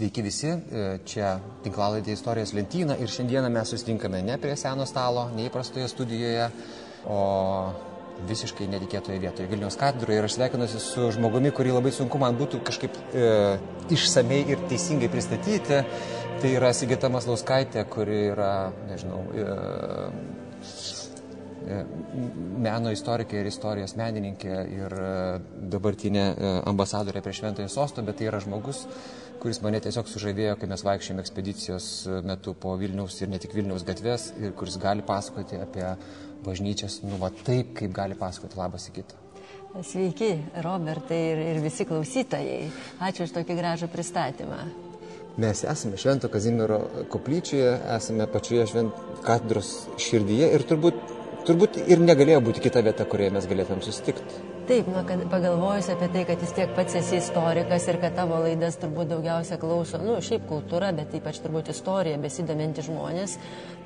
Sveiki visi, e, čia tinklalaidė istorijos lentyna ir šiandieną mes susitinkame ne prie seno stalo, neįprastoje studijoje, o visiškai netikėtoje vietoje Vilnius katedroje ir aš sveikinuosi su žmogumi, kurį labai sunku man būtų kažkaip e, išsamei ir teisingai pristatyti. Tai yra Sigita Maslauskaitė, kuri yra, nežinau, e, E, meno istorikė ir istorijos menininkė ir e, dabartinė ambasadorė prie Šventojo Sosto, bet tai yra žmogus, kuris mane tiesiog sužavėjo, kai mes vaikščiojame ekspedicijos metu po Vilniaus ir ne tik Vilniaus gatves ir kuris gali pasakoti apie bažnyčias, nu va taip, kaip gali pasakoti labas į kitą. Sveiki, Robertai ir, ir visi klausytojai. Ačiū už tokį gražų pristatymą. Mes esame Švento Kazimiero koplyčioje, esame pačioje švent katedros širdyje ir turbūt turbūt ir negalėjo būti kita vieta, kurioje mes galėtumėm susitikti. Taip, nu, kad pagalvojus apie tai, kad vis tiek pats esi istorikas ir kad tavo laidas turbūt daugiausia klauso, nu, šiaip kultūra, bet ypač turbūt istorija, besidominti žmonės,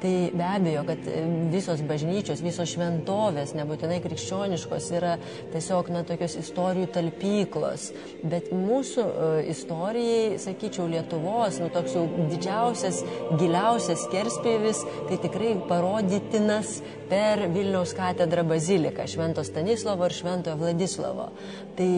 tai be abejo, kad visos bažnyčios, visos šventovės, nebūtinai krikščioniškos, yra tiesiog, na, tokios istorijų talpyklos. Bet mūsų uh, istorijai, sakyčiau, Lietuvos, nu, toks jau didžiausias, giliausias kerspėvis, tai tikrai parodytinas per Vilniaus katedrą baziliką Švento Stanislovo ir Šventojo Vladislavo. Tai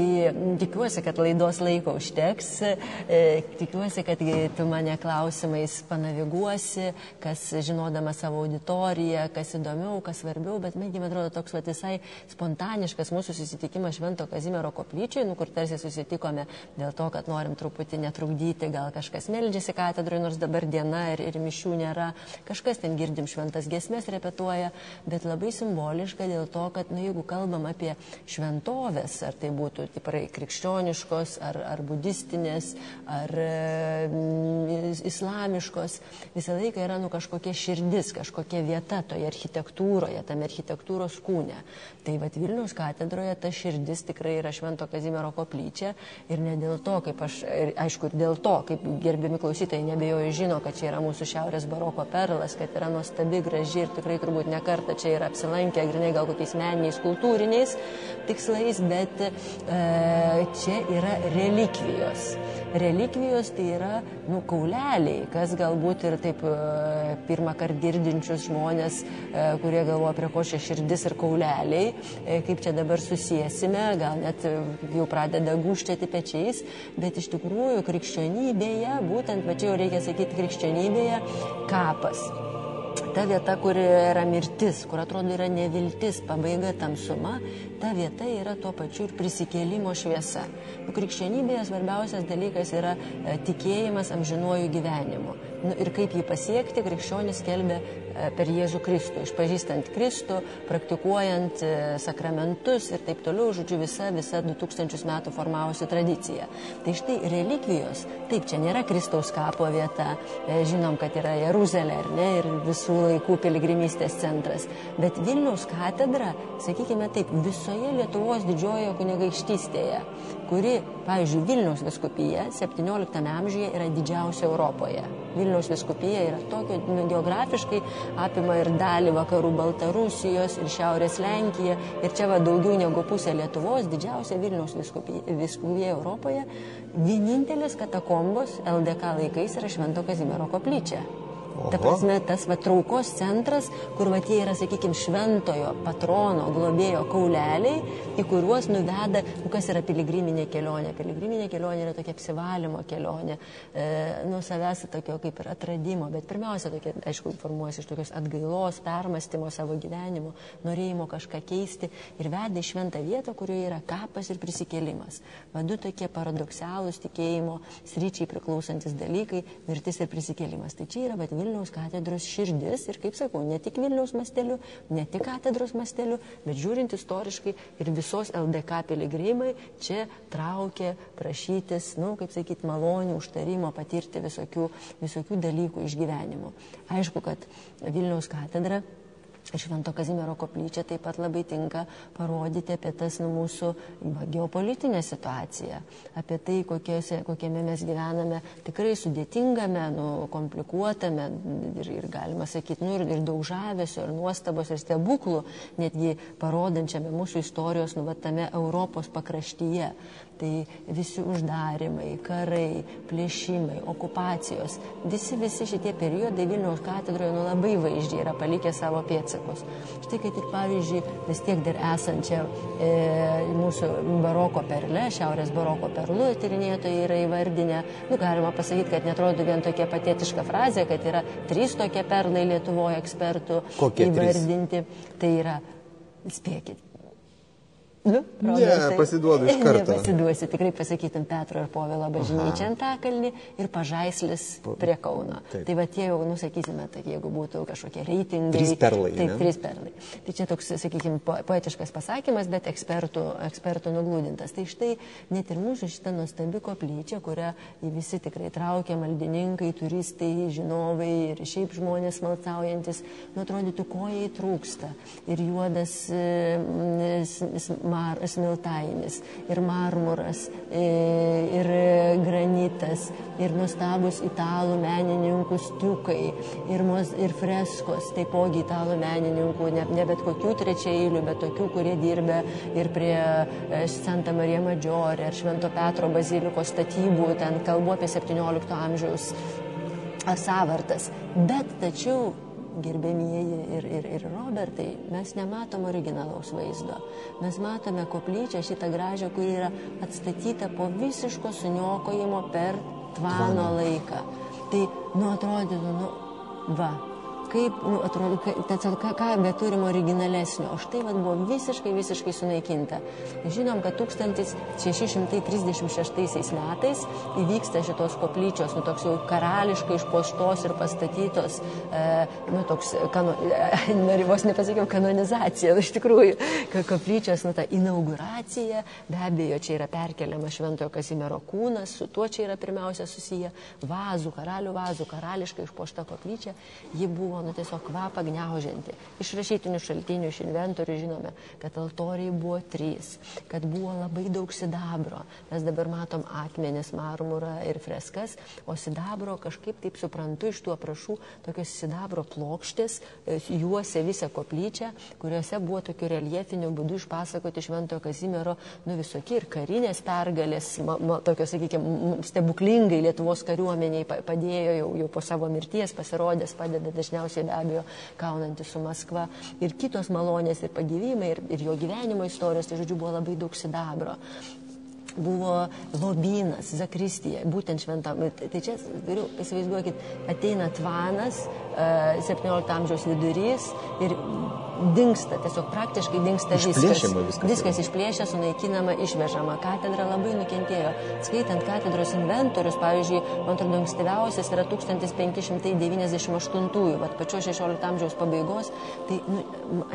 tikiuosi, kad laidos laiko užteks, e, tikiuosi, kad tu mane klausimais panaviguosi, kas žinodama savo auditoriją, kas įdomiau, kas svarbiau, bet man atrodo toks va, visai spontaniškas mūsų susitikimas Švento Kazimiero koplyčiai, nu, kur tarsi susitikome dėl to, kad norim truputį netrukdyti, gal kažkas meldžiasi katedroje, nors dabar diena ir, ir mišių nėra, kažkas ten girdim šventas gesmes repetuoja, bet labai simboliška dėl to, kad, nu, jeigu kalbam apie šventovės, ar tai būtų tikrai krikščioniškos, ar, ar budistinės, ar e, islamiškos, visą laiką yra, nu, kažkokia širdis, kažkokia vieta toje architektūroje, tame architektūros kūne. Tai vad Vilnius katedroje ta širdis tikrai yra Švento Kazimiero koplyčia ir ne dėl to, kaip aš, aišku, ir dėl to, kaip gerbiami klausytojai nebejoju žino, kad čia yra mūsų šiaurės baroko perlas, kad yra nuostabi, graži ir tikrai turbūt nekart kartą čia yra apsilankę, grinai gal kokiais meniniais, kultūriniais tikslais, bet e, čia yra relikvijos. Relikvijos tai yra, nu, kauleliai, kas galbūt ir taip e, pirmą kartą girdinčius žmonės, e, kurie galvoja, prie ko čia širdis ir kauleliai, e, kaip čia dabar susijęsime, gal net jau pradeda guštėti pečiais, bet iš tikrųjų krikščionybėje, būtent, va čia jau reikia sakyti krikščionybėje, kapas ta vieta, kur yra mirtis, kur atrodo yra neviltis, pabaiga tamsuma, ta vieta yra tuo pačiu ir prisikėlimo šviesa. Nu, krikščionybėje svarbiausias dalykas yra e, tikėjimas amžinuoju gyvenimu. Nu, ir kaip jį pasiekti, krikščionis kelbė e, per Jėzų Kristų, išpažįstant Kristų, praktikuojant e, sakramentus ir taip toliau, žodžiu, visa, visa 2000 metų formavusi tradicija. Tai štai relikvijos, taip, čia nėra Kristaus kapo vieta, žinom, kad yra Jeruzalė, ar ne, ir visų laikų piligrimystės centras, bet Vilniaus katedra, sakykime taip, visoje Lietuvos didžiojoje kunigaikštystėje, kuri, pavyzdžiui, Vilniaus viskupija 17 amžiuje yra didžiausia Europoje. Vilniaus viskupija yra tokia, nu, geografiškai apima ir dalį vakarų Baltarusijos ir šiaurės Lenkiją. Ir čia va daugiau negu pusė Lietuvos, didžiausia Vilniaus viskupija Europoje. Vienintelis katakombos LDK laikais yra Švento Kazimiero koplyčia. Oho. Ta prasme, tas va, traukos centras, kur va, tie yra, sakykime, šventojo patrono, globėjo kauleliai, į kuriuos nuveda, nu, kas yra piligriminė kelionė. Piligriminė kelionė yra tokia apsivalymo kelionė, e, nuo savęs tokio kaip ir atradimo, bet pirmiausia, tokia, aišku, formuojasi iš tokios atgailos, permastymo savo gyvenimo, norėjimo kažką keisti ir veda į šventą vietą, kurioje yra kapas ir prisikėlimas. Vadu tokie paradoksalūs tikėjimo sryčiai priklausantis dalykai - mirtis ir prisikėlimas. Tai čia yra, bet Vilniaus katedros širdis ir, kaip sakau, ne tik Vilniaus masteliu, ne tik katedros masteliu, bet žiūrint istoriškai ir visos LDK piligrimai čia traukė prašytis, nu, kaip sakyti, malonių, užtarimo, patirti visokių, visokių dalykų iš gyvenimo. Aišku, kad Vilniaus katedra Švento Kazimiero koplyčia taip pat labai tinka parodyti apie tas nu, mūsų va, geopolitinę situaciją, apie tai, kokiose, kokiame mes gyvename tikrai sudėtingame, nu, komplikuotame ir, ir galima sakyti, nu, ir, ir daug žavesio, ir nuostabos, ir stebuklų, netgi parodančiame mūsų istorijos, nu, va, tame Europos pakraštyje. Tai visi uždarimai, karai, plėšimai, okupacijos, visi, visi šitie periodai Vilniaus katedroje nu, labai vaizdžiai yra palikę savo pėtsakus. Štai kad ir pavyzdžiui, vis tiek dar esančia e, mūsų baroko perle, šiaurės baroko perlu tyrinėtojai yra įvardinę, nu, galima pasakyti, kad netrodo vien tokia patetiška frazė, kad yra trys tokie perlai Lietuvoje ekspertų Kokie įvardinti. Trys? Tai yra, spėkit, Nu, ne, pasiduodu iš karto. Nepasiduosi, tikrai pasakytum Petro ir Povilo bažnyčia ant takalnį ir pažaislis prie Kauno. Taip. Tai va tie jau, nusakysime, tai jeigu būtų kažkokie reitingai. Trys perlai. Taip, ne? trys perlai. Tai čia toks, sakykime, poetiškas pasakymas, bet ekspertų, ekspertų nuglūdintas. Tai štai net ir mūsų šitą nuostabi koplyčia, kurią visi tikrai traukia maldininkai, turistai, žinovai ir šiaip žmonės malcaujantis, nu atrodytų, ko jai trūksta. Ir juodas e, mar, smiltainis, ir marmuras, e, ir granitas, ir nuostabus italų menininkų stiukai, ir, mos, ir freskos, taipogi italų menininkų, ne, ne bet kokių trečiailių, bet tokių, kurie dirbė ir prie e, Santa Marija Maggiore, ar Švento Petro bazilikos statybų, ten kalbu apie 17 amžiaus savartas. Bet tačiau gerbėmieji ir, ir, ir Robertai, mes nematom originalaus vaizdo. Mes matome koplyčią šitą gražią, kuri yra atstatyta po visiško suniokojimo per tvano laiką. Tai, nu, atrodytų, nu, va, kaip, nu, atrodo, tiesiog ką, ką be turim originalesnio. O štai vad buvo visiškai, visiškai sunaikinta. Žinom, kad 1636 metais įvyksta šitos koplyčios, nu, toks jau karališkai išpoštos ir pastatytos, e, nu, toks, kano, e, vos nepasakiau, kanonizacija, nu, iš tikrųjų, koplyčios, nu, ta inauguracija, be abejo, čia yra perkeliama Šventojo Kazimiero kūnas, su tuo čia yra pirmiausia susiję vazų, karalių vazų, karališkai išpošta koplyčia, ji buvo nu, tiesiog kvapą gniaužianti. Iš rašytinių šaltinių, iš inventorių žinome, kad altoriai buvo trys, kad buvo labai daug sidabro. Mes dabar matom akmenis, marmurą ir freskas, o sidabro kažkaip taip suprantu iš tų aprašų, tokios sidabro plokštės e, juose visą koplyčią, kuriuose buvo tokiu reliefiniu būdu išpasakoti Šventojo Kazimiero, nu visokie ir karinės pergalės, ma, ma, tokios, sakykime, stebuklingai Lietuvos kariuomeniai padėjo jau, jau po savo mirties pasirodęs, padeda dažniausiai be abejo kaunantis su Maskva ir kitos malonės ir pagyvymai ir, ir jo gyvenimo istorijos, tai žodžiu buvo labai daug sidabro buvo lobynas, zakristija, būtent šventam. Tai čia, geriau, įsivaizduokit, ateina tvanas, 17 amžiaus vidurys ir dinksta, tiesiog praktiškai dinksta viskas. viskas. Viskas išplėšia, sunaikinama, išvežama. Katedra labai nukentėjo. Skaitant katedros inventorius, pavyzdžiui, man atrodo, ankstyviausias yra 1598-ųjų, bet pačio 16 amžiaus pabaigos, tai nu,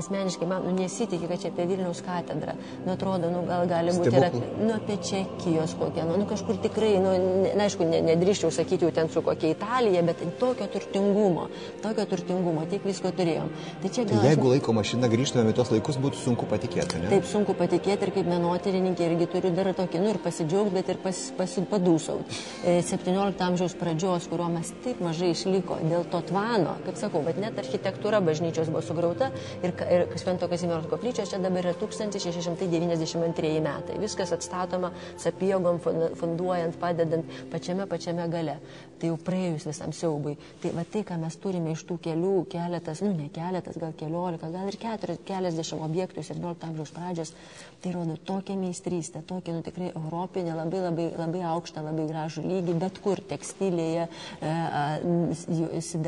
asmeniškai man nu, nesitikė, kad čia apie Vilniaus katedrą. Nu, atrodo, nu, gal gali būti ir apie, nu, apie Čekijos kokią, nu, nu kažkur tikrai, nu, ne, aišku, ne, nedrįščiau sakyti jau ten su kokia Italija, bet tokio turtingumo, tokio turtingumo, tiek visko turėjom. Tai čia gal... Tai jeigu laiko mašina grįžtume į tos laikus, būtų sunku patikėti, ne? Taip, sunku patikėti ir kaip menotyrininkė irgi turiu dar tokį, nu ir pasidžiaugti, bet ir pas, pasipadūsauti. 17 amžiaus pradžios, kurio mes taip mažai išliko dėl to tvano, kaip sakau, bet net architektūra bažnyčios buvo sugriauta ir, ir Švento Kazimiero koplyčios čia dabar yra 1692 metai. Viskas atstatoma sapiegom, funduojant, padedant pačiame pačiame gale. Tai jau praėjus visam siaubui. Tai va tai, ką mes turime iš tų kelių, keletas, nu ne keletas, gal keliolika, gal ir keturias, keliasdešimt objektų 17 amžiaus pradžios, tai rodo tokią meistrystę, tokią, nu tikrai europinę, labai, labai, labai aukštą, labai gražų lygį, bet kur tekstilėje, e,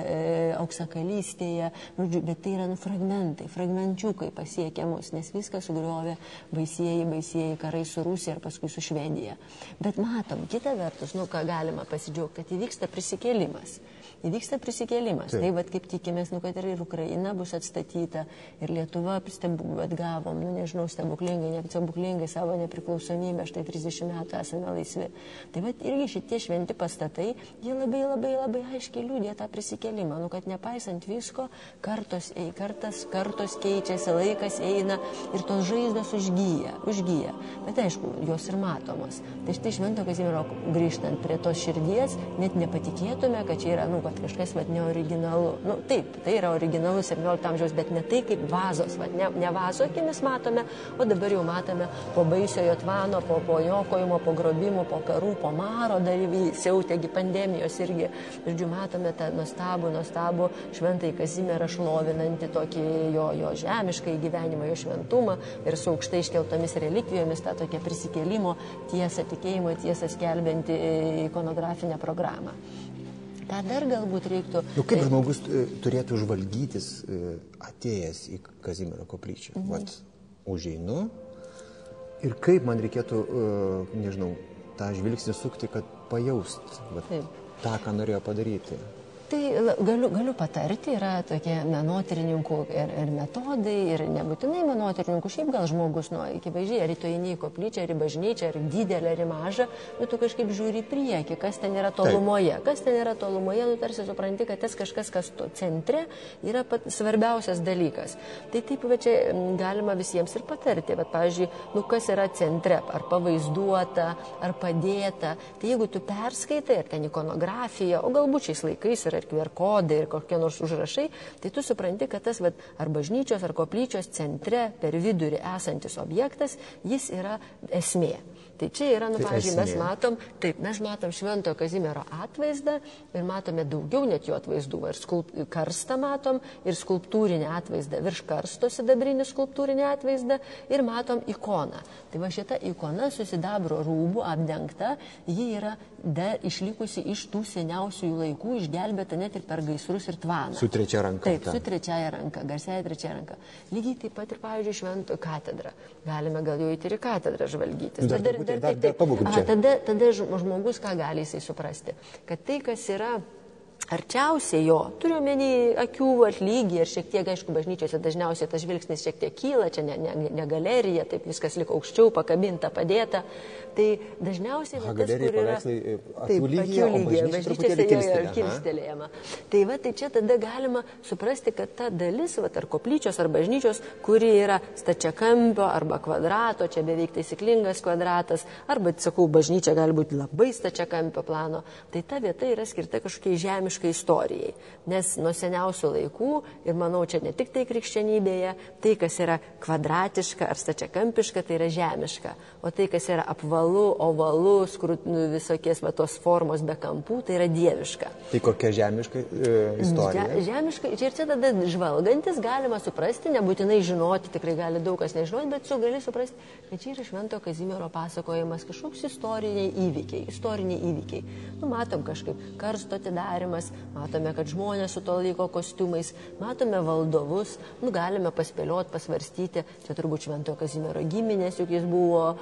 e, auksakalystėje, bet tai yra nu, fragmentai, fragmenčiukai pasiekia mus, nes viską sugriovė baisieji, baisieji karai su Rusija ir paskui su Švedija. Bet matom, kita vertus, nu ką galima pasidžiaugti, kad įvyksta prisikėlimas. Įvyksta prisikėlimas. Taip. Tai vad kaip tikimės, nu, kad ir Ukraina bus atstatyta, ir Lietuva stebu, atgavom, nu nežinau, stebuklingai, ne stebuklingai savo nepriklausomybę, štai 30 metų esame laisvi. Tai vad irgi šitie šventi pastatai, jie labai labai labai aiškiai liūdė tą prisikelimą, nu, kad nepaisant visko, kartos, ei, kartas, kartos keičiasi, laikas eina ir tos žaizdos užgyja, užgyja. Bet aišku, jos ir matomos. Tai štai švento Kazimiero grįžtant prie tos širdies, net nepatikėtume, kad čia yra, nu, kad kažkas, vad, neoriginalu. Nu, taip, tai yra originalus 17 amžiaus, bet ne tai kaip vazos, vad, ne, ne vazo akimis matome, o dabar jau matome po baisiojo tvano, po, po jokojimo, po grobimų, po karų, po maro dar siautėgi pandemijos irgi. Žodžiu, matome tą nuostabų, nuostabų šventai Kazimierą šlovinantį tokį jo, jo žemišką gyvenimą, jo šventumą ir su aukštai iškeltomis relikvijomis tą tokią prisikėlimo tiesą, tikėjimo tiesą skelbianti ikonografinę programą. Ką dar galbūt reiktų. Nu, kaip žmogus e, turėtų žvalgytis e, atėjęs į Kazimiero koplyčią? Mhm. Vat, užeinu ir kaip man reikėtų, e, nežinau, tą žvilgsnį sukti, kad pajaust vat, tą, ką norėjo padaryti. Tai galiu, galiu patarti, yra tokie menotyrininkų ir, ir metodai, ir nebūtinai menotyrininkų, šiaip gal žmogus, nu, akivaizdžiai, ar tu eini į koplyčią, ar į bažnyčią, ar didelę, ar į mažą, nu, tu kažkaip žiūri į priekį, kas ten yra tolumoje. Taip. Kas ten yra tolumoje, nu, tarsi supranti, kad tas kažkas, kas to centre, yra pat svarbiausias dalykas. Tai taip, va čia galima visiems ir patarti, bet, pavyzdžiui, nu, kas yra centre, ar pavaizduota, ar padėta. Tai jeigu tu perskaitai, ar ten ikonografija, o galbūt šiais laikais yra ir QR kodai, ir kokie nors užrašai, tai tu supranti, kad tas vat, ar bažnyčios, ar koplyčios centre per vidurį esantis objektas, jis yra esmė. Tai čia yra, nu, tai pavyzdžiui, mes matom, taip, mes matom Šventojo Kazimiero atvaizdą ir matome daugiau net jo atvaizdų. Ir skulp, karstą matom, ir skulptūrinį atvaizdą, virš karsto sidabrinį skulptūrinį atvaizdą ir matom ikoną. Tai va šita ikona susidabro rūbų apdengta, ji yra dar išlikusi iš tų seniausiųjų laikų, išgelbėta net ir per gaisrus ir tvaną. Su trečia ranka. Taip, ta. su trečiaja ranka, garsiaja trečiaja ranka. Lygiai taip pat ir, pavyzdžiui, Šventojo katedra. Galime gal jau įti ir katedrą žvalgytis. Dar, dar, dar, dar, dar pabūkim čia. Tada, tada žmogus ką gali jisai suprasti? Kad tai, kas yra arčiausiai jo, turiu menį akių atlygį ir šiek tiek, aišku, bažnyčiose dažniausiai tas žvilgsnis šiek tiek kyla, čia ne, ne, ne galerija, taip viskas liko aukščiau, pakabinta, padėta. Tai dažniausiai tas, kur yra... E, taip, lygyje, akių lygyje, bažnyčiose jo yra kilstelėjama. Tai va, tai čia tada galima suprasti, kad ta dalis, va, ar koplyčios, ar bažnyčios, kuri yra stačiakampio arba kvadrato, čia beveik taisyklingas kvadratas, arba, sakau, bažnyčia gali būti labai stačiakampio plano, tai ta vieta yra skirta kažkokiai žemiškai istorijai. Nes nuo seniausių laikų, ir manau, čia ne tik tai krikščionybėje, tai, kas yra kvadratiška ar stačiakampiška, tai yra žemiška. O tai, kas yra apvalu, ovalu, skrut, nu, visokies va, tos formos be kampų, tai yra dieviška. Tai kokia žemiška e, istorija? Že, žemiška, ir čia tada žvalgantis galima suprasti, nebūtinai žinoti, tikrai gali daug kas nežinoti, bet su gali suprasti, kad čia yra Švento Kazimiero pasakojimas, kažkoks istoriniai įvykiai, istoriniai įvykiai. Nu, matom kažkaip karsto atidarimas, matome, kad žmonės su to laiko kostiumais, matome valdovus, nu, galime paspėlioti, pasvarstyti, čia turbūt Šventojo Kazimiero giminės, juk jis buvo,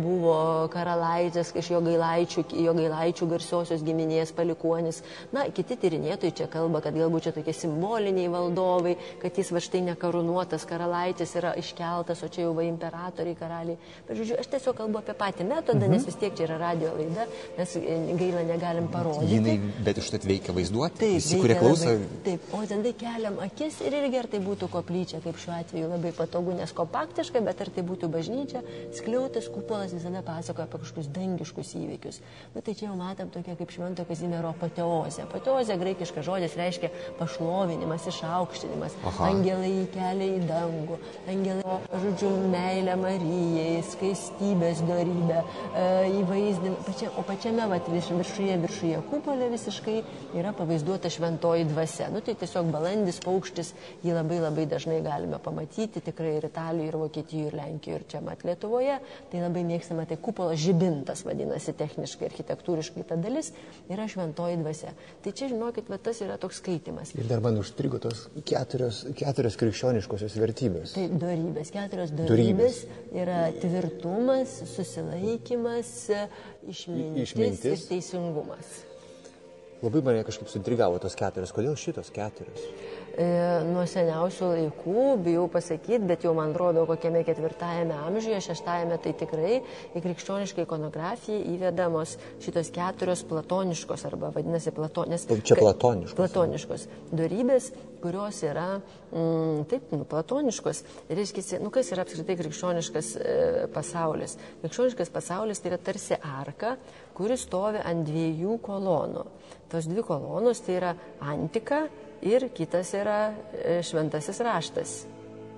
buvo karalaitis, iš jo gailaičių, jo gailaičių garsiosios giminės palikuonis. Na, kiti tyrinėtojai čia kalba, kad galbūt čia tokie simboliniai valdovai, kad jis va štai nekarunuotas karalaitis yra iškeltas, o čia jau va imperatoriai karaliai. Bet žodžiu, aš tiesiog kalbu apie patį metodą, mhm. nes vis tiek čia yra radio laida, mes e, gaila negalim parodyti. Jinai, bet užtat veikia vaizduoti, taip, visi, kurie klauso. Labai, taip, o tada keliam akis ir irgi ar tai būtų koplyčia, kaip šiuo atveju labai patogu, nes kompaktiška, bet ar tai būtų bažnyčia, skliautas kupolas visada pasakoja apie kažkokius dangiškus įvykius. Na tai čia jau matom tokia kaip švento Kazimiero apoteozė. Apoteozė graikiškas žodis reiškia pašlovinimas, išaukštinimas. Aha. Angelai kelia į dangų, angelai, žodžiu, meilę Marijai, skaistybės darybę, e, įvaizdinimą. Pačia, o pačiame vat, viršuje, viršuje kupolė visiškai yra pavaizduota šventoji dvasia. Nu, tai tiesiog balandis, paukštis, jį labai labai dažnai galime pamatyti, tikrai ir Italijoje, ir Vokietijoje, ir Lenkijoje, ir čia mat Lietuvoje. Tai labai mėgstama, tai kupolas žibintas vadinasi techniškai, architektūriškai ta dalis yra šventoji dvasia. Tai čia, žinokit, va, tas yra toks skaitimas. Ir dar man užstrigo tos keturios, keturios krikščioniškosios vertybės. Tai darybės, keturios darybės yra tvirtumas, susilaikimas, išmintis, išmintis. ir teisingumas. Labai mane kažkaip suintrigavo tos keturios. Kodėl šitos keturios? E, nuo seniausių laikų, bijau pasakyti, bet jau man atrodo kokiame ketvirtajame amžiuje, šeštajame tai tikrai į krikščionišką ikonografiją įvedamos šitos keturios platoniškos arba vadinasi platonės. Čia platoniškos. Platoniškos darybės, kurios yra, mm, taip, nu, platoniškos. Reiškia, nu, kas yra apskritai krikščioniškas e, pasaulis? Krikščioniškas pasaulis tai yra tarsi arka, kuris stovi ant dviejų kolonų. Tos dvi kolonos tai yra antika ir kitas yra e, šventasis raštas,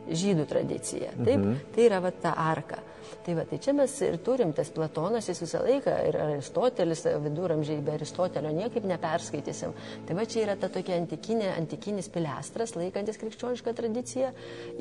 žydų tradicija. Taip, mhm. tai yra va ta arka. Tai va, tai čia mes ir turim tas Platonas, jis visą laiką ir Aristotelis, viduramžiai be Aristotelio niekaip neperskaitysim. Tai va čia yra ta tokia antikinė, antikinis pilestras, laikantis krikščionišką tradiciją.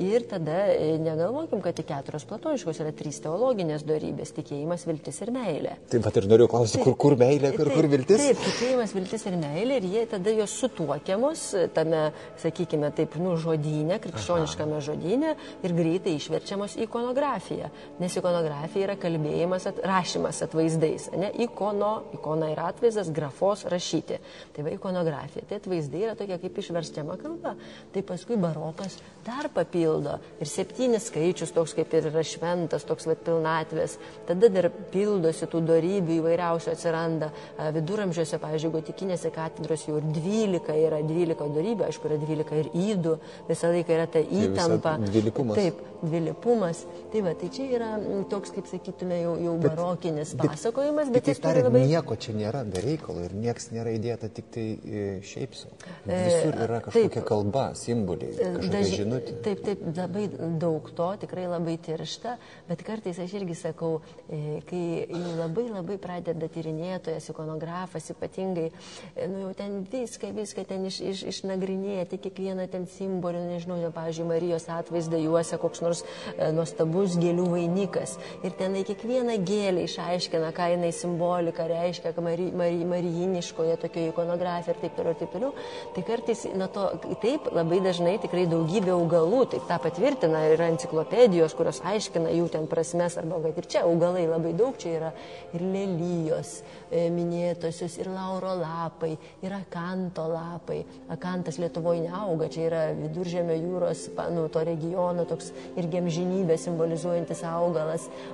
Ir tada e, negalvokim, kad tik keturios platoniškos yra trys teologinės darybės - tikėjimas, viltis ir meilė. Taip pat ir noriu klausyti, kur, kur meilė, kur, Taip, kur viltis? Taip, tikėjimas, viltis ir meilė ir jie tada jos sutuokiamos tame, sakykime, taip, nu, žodynė, krikščioniškame žodynė ir greitai išverčiamos į ikonografiją. Nes ikonografija yra kalbėjimas, at, rašymas atvaizdais. Ne? Ikono, ikona yra atvaizdas, grafos rašyti. Tai va ikonografija. Tai atvaizdai yra tokia kaip išverčiama kalba. Tai paskui barokas dar papildo. Ir septynis skaičius, toks kaip ir yra šventas, toks va pilnatvės. Tada dar pildosi tų darybių įvairiausių atsiranda. Viduramžiuose, pavyzdžiui, gotikinėse katedros jau ir dvylika yra dvylika darybių, aišku, yra dvylika ir įdų. Visą laiką yra ta įtampa. dvilypumas. Taip, dvilipumas. Tai va, tai čia yra toks, kaip sakytume, jau, jau barokinis pasakojimas, bet jis Kitaip turi labai... nieko čia nėra be reikalo ir niekas nėra įdėta tik tai e, šiaip sau. E, Visur yra kažkokia taip. kalba, simboliai, kažkokia Daž- žinutė. Taip, taip, labai daug to, tikrai labai tiršta, bet kartais aš irgi sakau, e, kai jau labai labai pradeda tyrinėtojas, ikonografas ypatingai, e, nu jau ten viską, viską ten iš, iš, išnagrinėti, kiekvieną ten simbolį, nežinau, ten, pavyzdžiui, Marijos atvaizdą juose koks nors e, nuostabus gėlių vainikas. Ir tenai kiekvieną gėlę išaiškina, ką jinai simbolika reiškia, mari, mari, marijiniškoje tokioje ikonografijoje ir taip toliau ir taip toliau. Tai kartais, na to, taip, labai dažnai tikrai daugybė augalų, taip tą patvirtina ir enciklopedijos, kurios aiškina jų ten prasmes, arba kad ir čia augalai labai daug, čia yra ir lelyjos e, minėtosios, ir lauro lapai, ir akanto lapai. Akantas Lietuvoje neauga, čia yra viduržėmio jūros, nu, to regiono toks ir gemžinybė simbolizuojantis augalas,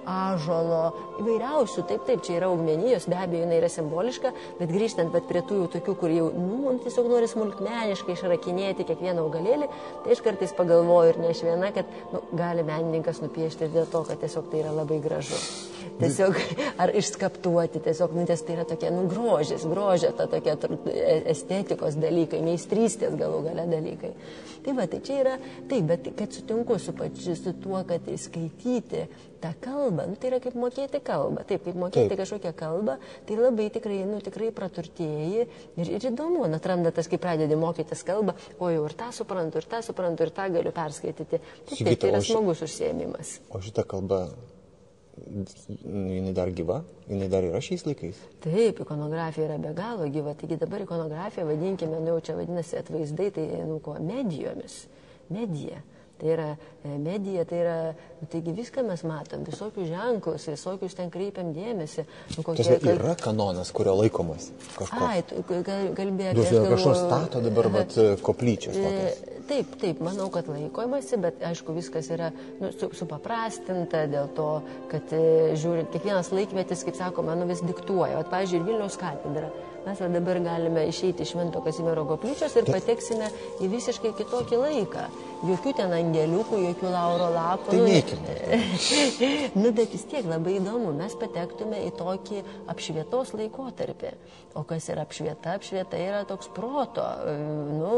ažolo, įvairiausių, taip, taip, čia yra augmenijos, be abejo, jinai yra simboliška, bet grįžtant bet prie tų jau tokių, kur jau, nu, tiesiog nori smulkmeniškai išrakinėti kiekvieną augalėlį, tai aš kartais pagalvoju ir ne aš viena, kad nu, gali menininkas nupiešti ir dėl to, kad tiesiog tai yra labai gražu. Tiesiog, ar išskaptuoti, tiesiog, nu, nes tai yra tokia, nu, grožis, grožė, ta tokia e- estetikos dalykai, meistrystės galų gale dalykai. Tai va, tai čia yra, taip, bet kad sutinku su pačiu, su tuo, kad skaityti tą kalbą, nu, tai yra kaip mokėti kalbą, taip, kaip mokėti Taip. kažkokią kalbą, tai labai tikrai, nu, tikrai praturtėjai ir, ir įdomu, nu, atranda tas, kai pradedi mokytis kalbą, o jau ir tą suprantu, ir tą suprantu, ir tą galiu perskaityti. Taip, Sigita, tai yra smagus užsiemimas. O šita kalba, jinai dar gyva, jinai dar yra šiais laikais. Taip, ikonografija yra be galo gyva. Taigi dabar ikonografiją vadinkime, nu jau čia vadinasi atvaizdai, tai nu ko, medijomis. Medija. Tai yra e, medija, tai yra, nu, taigi viską mes matom, visokius ženklus, visokius ten kreipiam dėmesį. Nu, kokie, Tiesiog yra kanonas, kurio laikomas kažkoks. Ai, kalbėjai aš kažkas stato dabar vat, koplyčias. tokias. E, Taip, taip, manau, kad laikomasi, bet aišku, viskas yra nu, su, supaprastinta dėl to, kad e, žiūrint, kiekvienas laikmetis, kaip sakoma, nu, vis diktuoja. O, pavyzdžiui, ir Vilniaus katedra. Mes va dabar galime išeiti iš Švento Kazimiero koplyčios ir pateksime į visiškai kitokį laiką. Jokių ten angeliukų, jokių lauro lapų. Tai neikime. nu, bet vis tiek labai įdomu, mes patektume į tokį apšvietos laikotarpį. O kas yra apšvieta? Apšvieta yra toks proto, e, nu,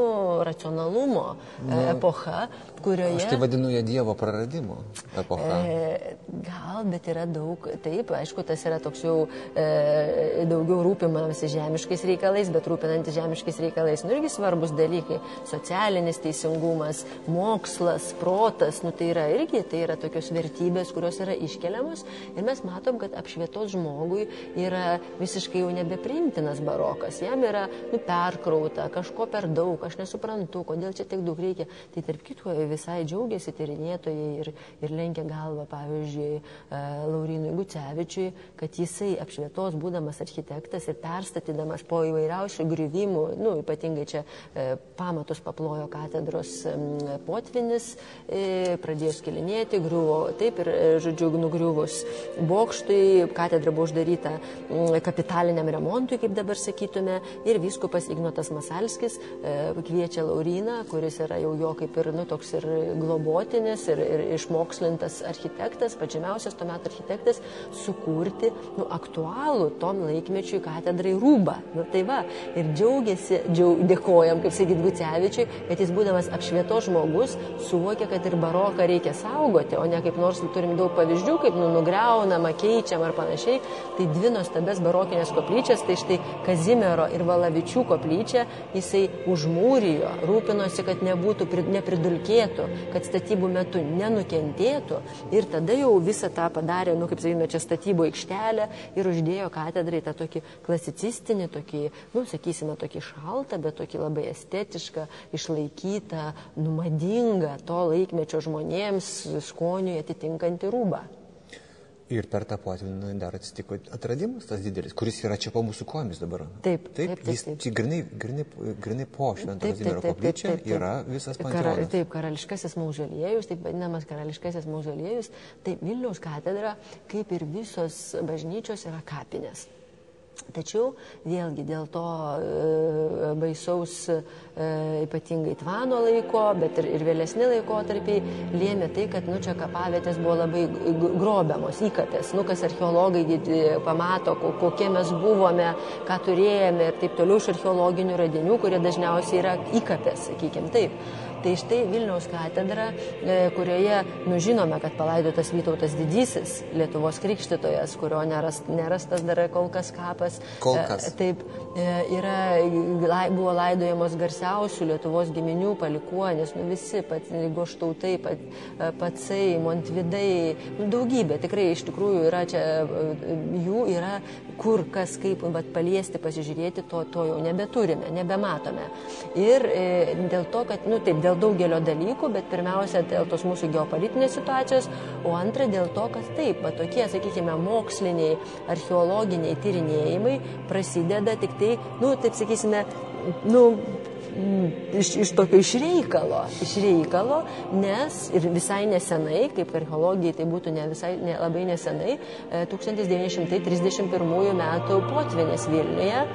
racionalumo nu, epocha, kurioje... Aš tai vadinu ją Dievo praradimo epocha. E, gal, bet yra daug, taip, aišku, tas yra toks jau e, daugiau rūpimasi žemiškais reikalais, bet rūpinantis žemiškais reikalais, nu irgi svarbus dalykai - socialinis teisingumas, mokslas, protas, nu tai yra irgi, tai yra tokios vertybės, kurios yra iškeliamos ir mes matom, kad apšvietos žmogui yra visiškai jau nebeprimtinas barokas, jam yra nu, perkrauta, kažko per daug, aš nesuprantu, kodėl čia tiek daug reikia. Tai tarp kitko visai džiaugiasi tyrinėtojai ir, ir lenkia galvą, pavyzdžiui, e, Laurinui Gucevičiui, kad jisai apšvietos būdamas architektas ir perstatydamas po įvairiausių griuvimų, nu, ypatingai čia e, pamatus paplojo katedros potvinis, e, pradėjo skilinėti, griuvo taip ir, žodžiu, nugriuvus bokštui, katedra buvo uždaryta kapitaliniam remontui, kaip dabar sakytume, ir viskupas Ignotas Masalskis kviečia Lauriną, kuris yra jau jo kaip ir, nu, toks ir globotinis, ir, ir išmokslintas architektas, pačiamiausias tuo metu architektas, sukurti, nu, aktualų tom laikmečiui katedrai rūbą. Nu, tai va, ir džiaugiasi, džiaug, dėkojam, kaip sakyt, Gucevičiui, kad jis būdamas apšvieto žmogus suvokia, kad ir baroką reikia saugoti, o ne kaip nors turim daug pavyzdžių, kaip nu, nugriaunama, keičiam ar panašiai. Tai dvi nuostabės barokinės koplyčias, tai štai Kazimiero ir Valavičių koplyčia, jisai užmūrijo, rūpinosi, kad nebūtų, nepridulkėtų, kad statybų metu nenukentėtų ir tada jau visą tą padarė, nu kaip sakykime, čia statybų aikštelę ir uždėjo katedrai tą tokį klasicistinį, tokį, nu sakysime, tokį šaltą, bet tokį labai estetišką, išlaikytą, numadingą to laikmečio žmonėms skoniui atitinkantį rūbą. Ir per tą potvinį dar atsitiko atradimas tas didelis, kuris yra čia po mūsų kojomis dabar. Taip, taip, taip. Jis čia grinai, grinai, grinai po Švento Kazimiero koplyčia yra visas panteonas. Kara, taip, karališkasis mauzoliejus, taip vadinamas karališkasis mauzoliejus, taip Vilniaus katedra, kaip ir visos bažnyčios, yra kapinės. Tačiau vėlgi dėl to e, baisaus e, ypatingai tvano laiko, bet ir, ir vėlesni laikotarpiai lėmė tai, kad nu, čia kapavietės buvo labai grobiamos, įkapės. Nu, kas archeologai pamato, kokie mes buvome, ką turėjome ir taip toliau iš archeologinių radinių, kurie dažniausiai yra įkapės, sakykime taip. Tai štai Vilniaus katedra, e, kurioje, nu žinome, kad palaidotas Vytautas Didysis, Lietuvos krikštytojas, kurio nerast, nerastas dar kol kas kapas. Kol kas. E, taip, e, yra, buvo laidojamos garsiausių Lietuvos giminių palikuonis, nu visi, pat goštautai, pat, patsai, montvidai, nu, daugybė, tikrai iš tikrųjų yra čia, jų yra kur kas kaip vat, paliesti, pasižiūrėti, to, to jau nebeturime, nebematome. Ir e, dėl to, kad, nu taip, dėl daugelio dalykų, bet pirmiausia dėl tos mūsų geopolitinės situacijos, o antra dėl to, kad taip, va tokie, sakykime, moksliniai, archeologiniai tyrinėjimai prasideda tik tai, nu, taip sakysime, nu, Mm, iš, iš tokio išreikalo, išreikalo, nes ir visai nesenai, kaip archeologijai tai būtų ne visai ne, labai nesenai, 1931 e, metų potvinis Vilniuje,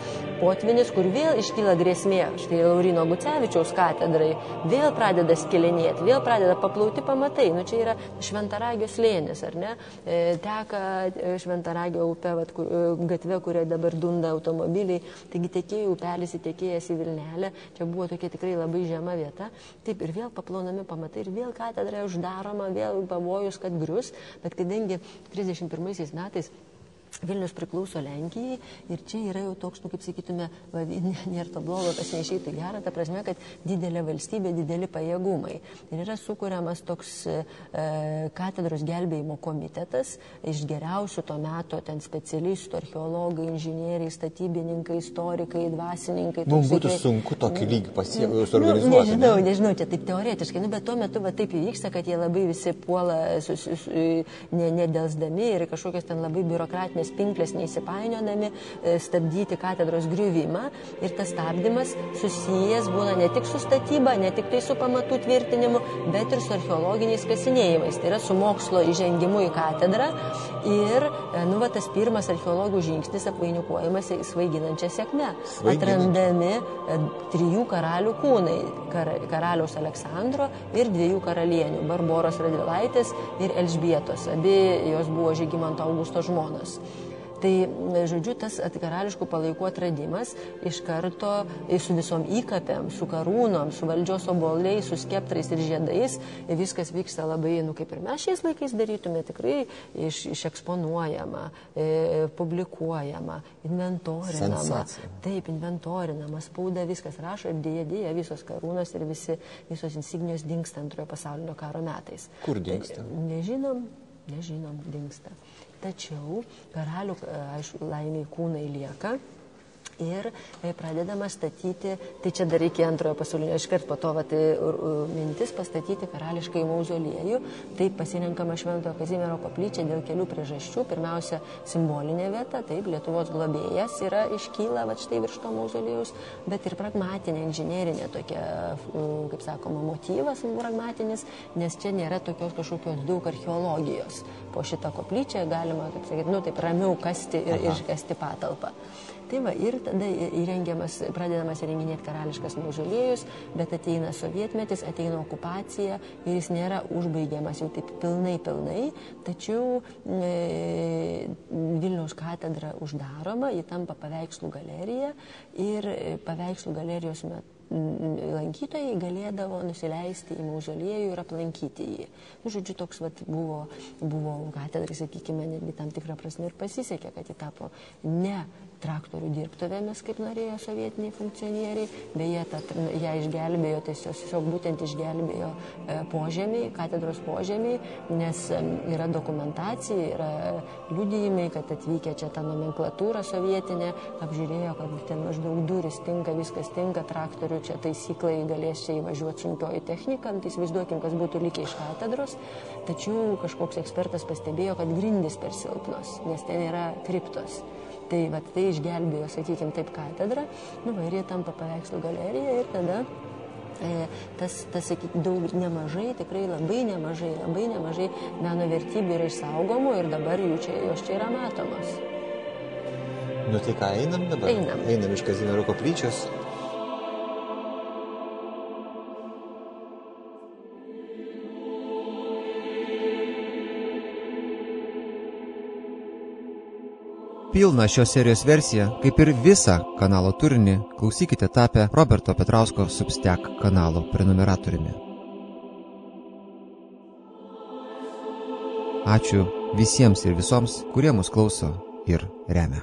potvinis, kur vėl iškyla grėsmė, štai Laurino Gucevičiaus katedrai, vėl pradeda skilinėti, vėl pradeda paplauti pamatai, nu čia yra šventaragio slėnis, ar ne, e, teka e, šventaragio upė, vat, kur, gatve, kurioje dabar dunda automobiliai, taigi tekėjo upelis įtekėjęs į Vilnelę, čia buvo tokia tikrai labai žema vieta. Taip ir vėl paplaunami pamatai ir vėl katedra uždaroma, vėl pavojus, kad grius, bet kadangi 31 metais Vilnius priklauso Lenkijai ir čia yra jau toks, nu, kaip sakytume, va, nėra to blogo, kas neišeitų gerą, ta prasme, kad didelė valstybė, dideli pajėgumai. Ir yra sukūriamas toks e, katedros gelbėjimo komitetas iš geriausių to meto ten specialistų, archeologai, inžinieriai, statybininkai, istorikai, dvasininkai. Mums būtų tai, sunku tokį lygį pasiekti, nu, suorganizuoti. Nu, nežinau, ne? nežinau, čia taip teoretiškai, nu, bet tuo metu va, taip įvyksta, kad jie labai visi puola nedelsdami ne ir kažkokios ten labai biurokratinės tos pinklės neįsipainiodami e, stabdyti katedros griuvimą ir tas stabdymas susijęs būna ne tik su statyba, ne tik tai su pamatų tvirtinimu, bet ir su archeologiniais kasinėjimais, tai yra su mokslo įžengimu į katedrą ir e, nu, va, tas pirmas archeologų žingsnis apvainikuojamas svaiginančią sėkmę. Atrandami e, trijų karalių kūnai kar, - karaliaus Aleksandro ir dviejų karalienių - Barboros Radvilaitės ir Elžbietos. Abi jos buvo Žygimanto Augusto žmonos. Tai, žodžiu, tas karališkų palaikų atradimas iš karto su visom įkapėm, su karūnom, su valdžios oboliais, su skeptrais ir žiedais, viskas vyksta labai, nu, kaip ir mes šiais laikais darytume, tikrai iš, išeksponuojama, e, publikuojama, inventorinama. Sensacija. Taip, inventorinama, spauda, viskas rašo ir dėja, dėja, visos karūnos ir visi, visos insignijos dinksta antrojo pasaulinio karo metais. Kur dinksta? Tai, nežinom, nežinom, dinksta. Tačiau karalių, aišku, laimiai kūnai lieka ir e, pradedama statyti, tai čia dar iki antrojo pasaulinio, iškart po to vat, mintis pastatyti karališkai mauzoliejų, taip pasirinkama Šventojo Kazimiero koplyčia dėl kelių priežasčių. Pirmiausia, simbolinė vieta, taip, Lietuvos globėjas yra iškyla va štai virš to mauzoliejus, bet ir pragmatinė, inžinerinė tokia, kaip sakoma, motyvas pragmatinis, nes čia nėra tokios kažkokios daug archeologijos. Po šitą koplyčią galima, kaip sakyti, nu taip ramiau kasti ir Aha. iškasti patalpą. Tai va, ir tada įrengiamas, pradedamas įrenginėti karališkas mauzoliejus, bet ateina sovietmetis, ateina okupacija ir jis nėra užbaigiamas jau taip pilnai, pilnai, tačiau e, Vilniaus katedra uždaroma, ji tampa paveikslų galerija ir paveikslų galerijos metu lankytojai galėdavo nusileisti į mauzoliejų ir aplankyti jį. Nu, žodžiu, toks vat, buvo, buvo katedrai, sakykime, netgi tam tikrą prasme ir pasisekė, kad ji tapo ne traktorių dirbtuvėmis, kaip norėjo sovietiniai funkcionieriai. Beje, ta, ją išgelbėjo, tiesiog būtent išgelbėjo e, požemiai, katedros požemiai, nes yra dokumentacija, yra liudijimai, kad atvykę čia tą nomenklatūrą sovietinę, apžiūrėjo, kad ten maždaug duris tinka, viskas tinka, traktorių čia taisyklai galės čia įvažiuoti sunkioji technika, nu, tai įsivaizduokim, kas būtų likę iš katedros, tačiau kažkoks ekspertas pastebėjo, kad grindis per silpnos, nes ten yra kriptos. Tai, vat, tai išgelbėjo, sakykime, taip katedrą, nu, va, ir jie tampa paveikslų galerija ir tada e, tas, tas sakykime, daug nemažai, tikrai labai nemažai, labai nemažai meno vertybių yra išsaugomų ir dabar jų čia, jos čia yra matomos. Nu tai ką, einam dabar? Einam. Einam iš Kazimiero koplyčios, Pilną šios serijos versiją, kaip ir visą kanalo turinį, klausykite tapę Roberto Petrausko Substek kanalo prenumeratoriumi. Ačiū visiems ir visoms, kurie mus klauso ir remia.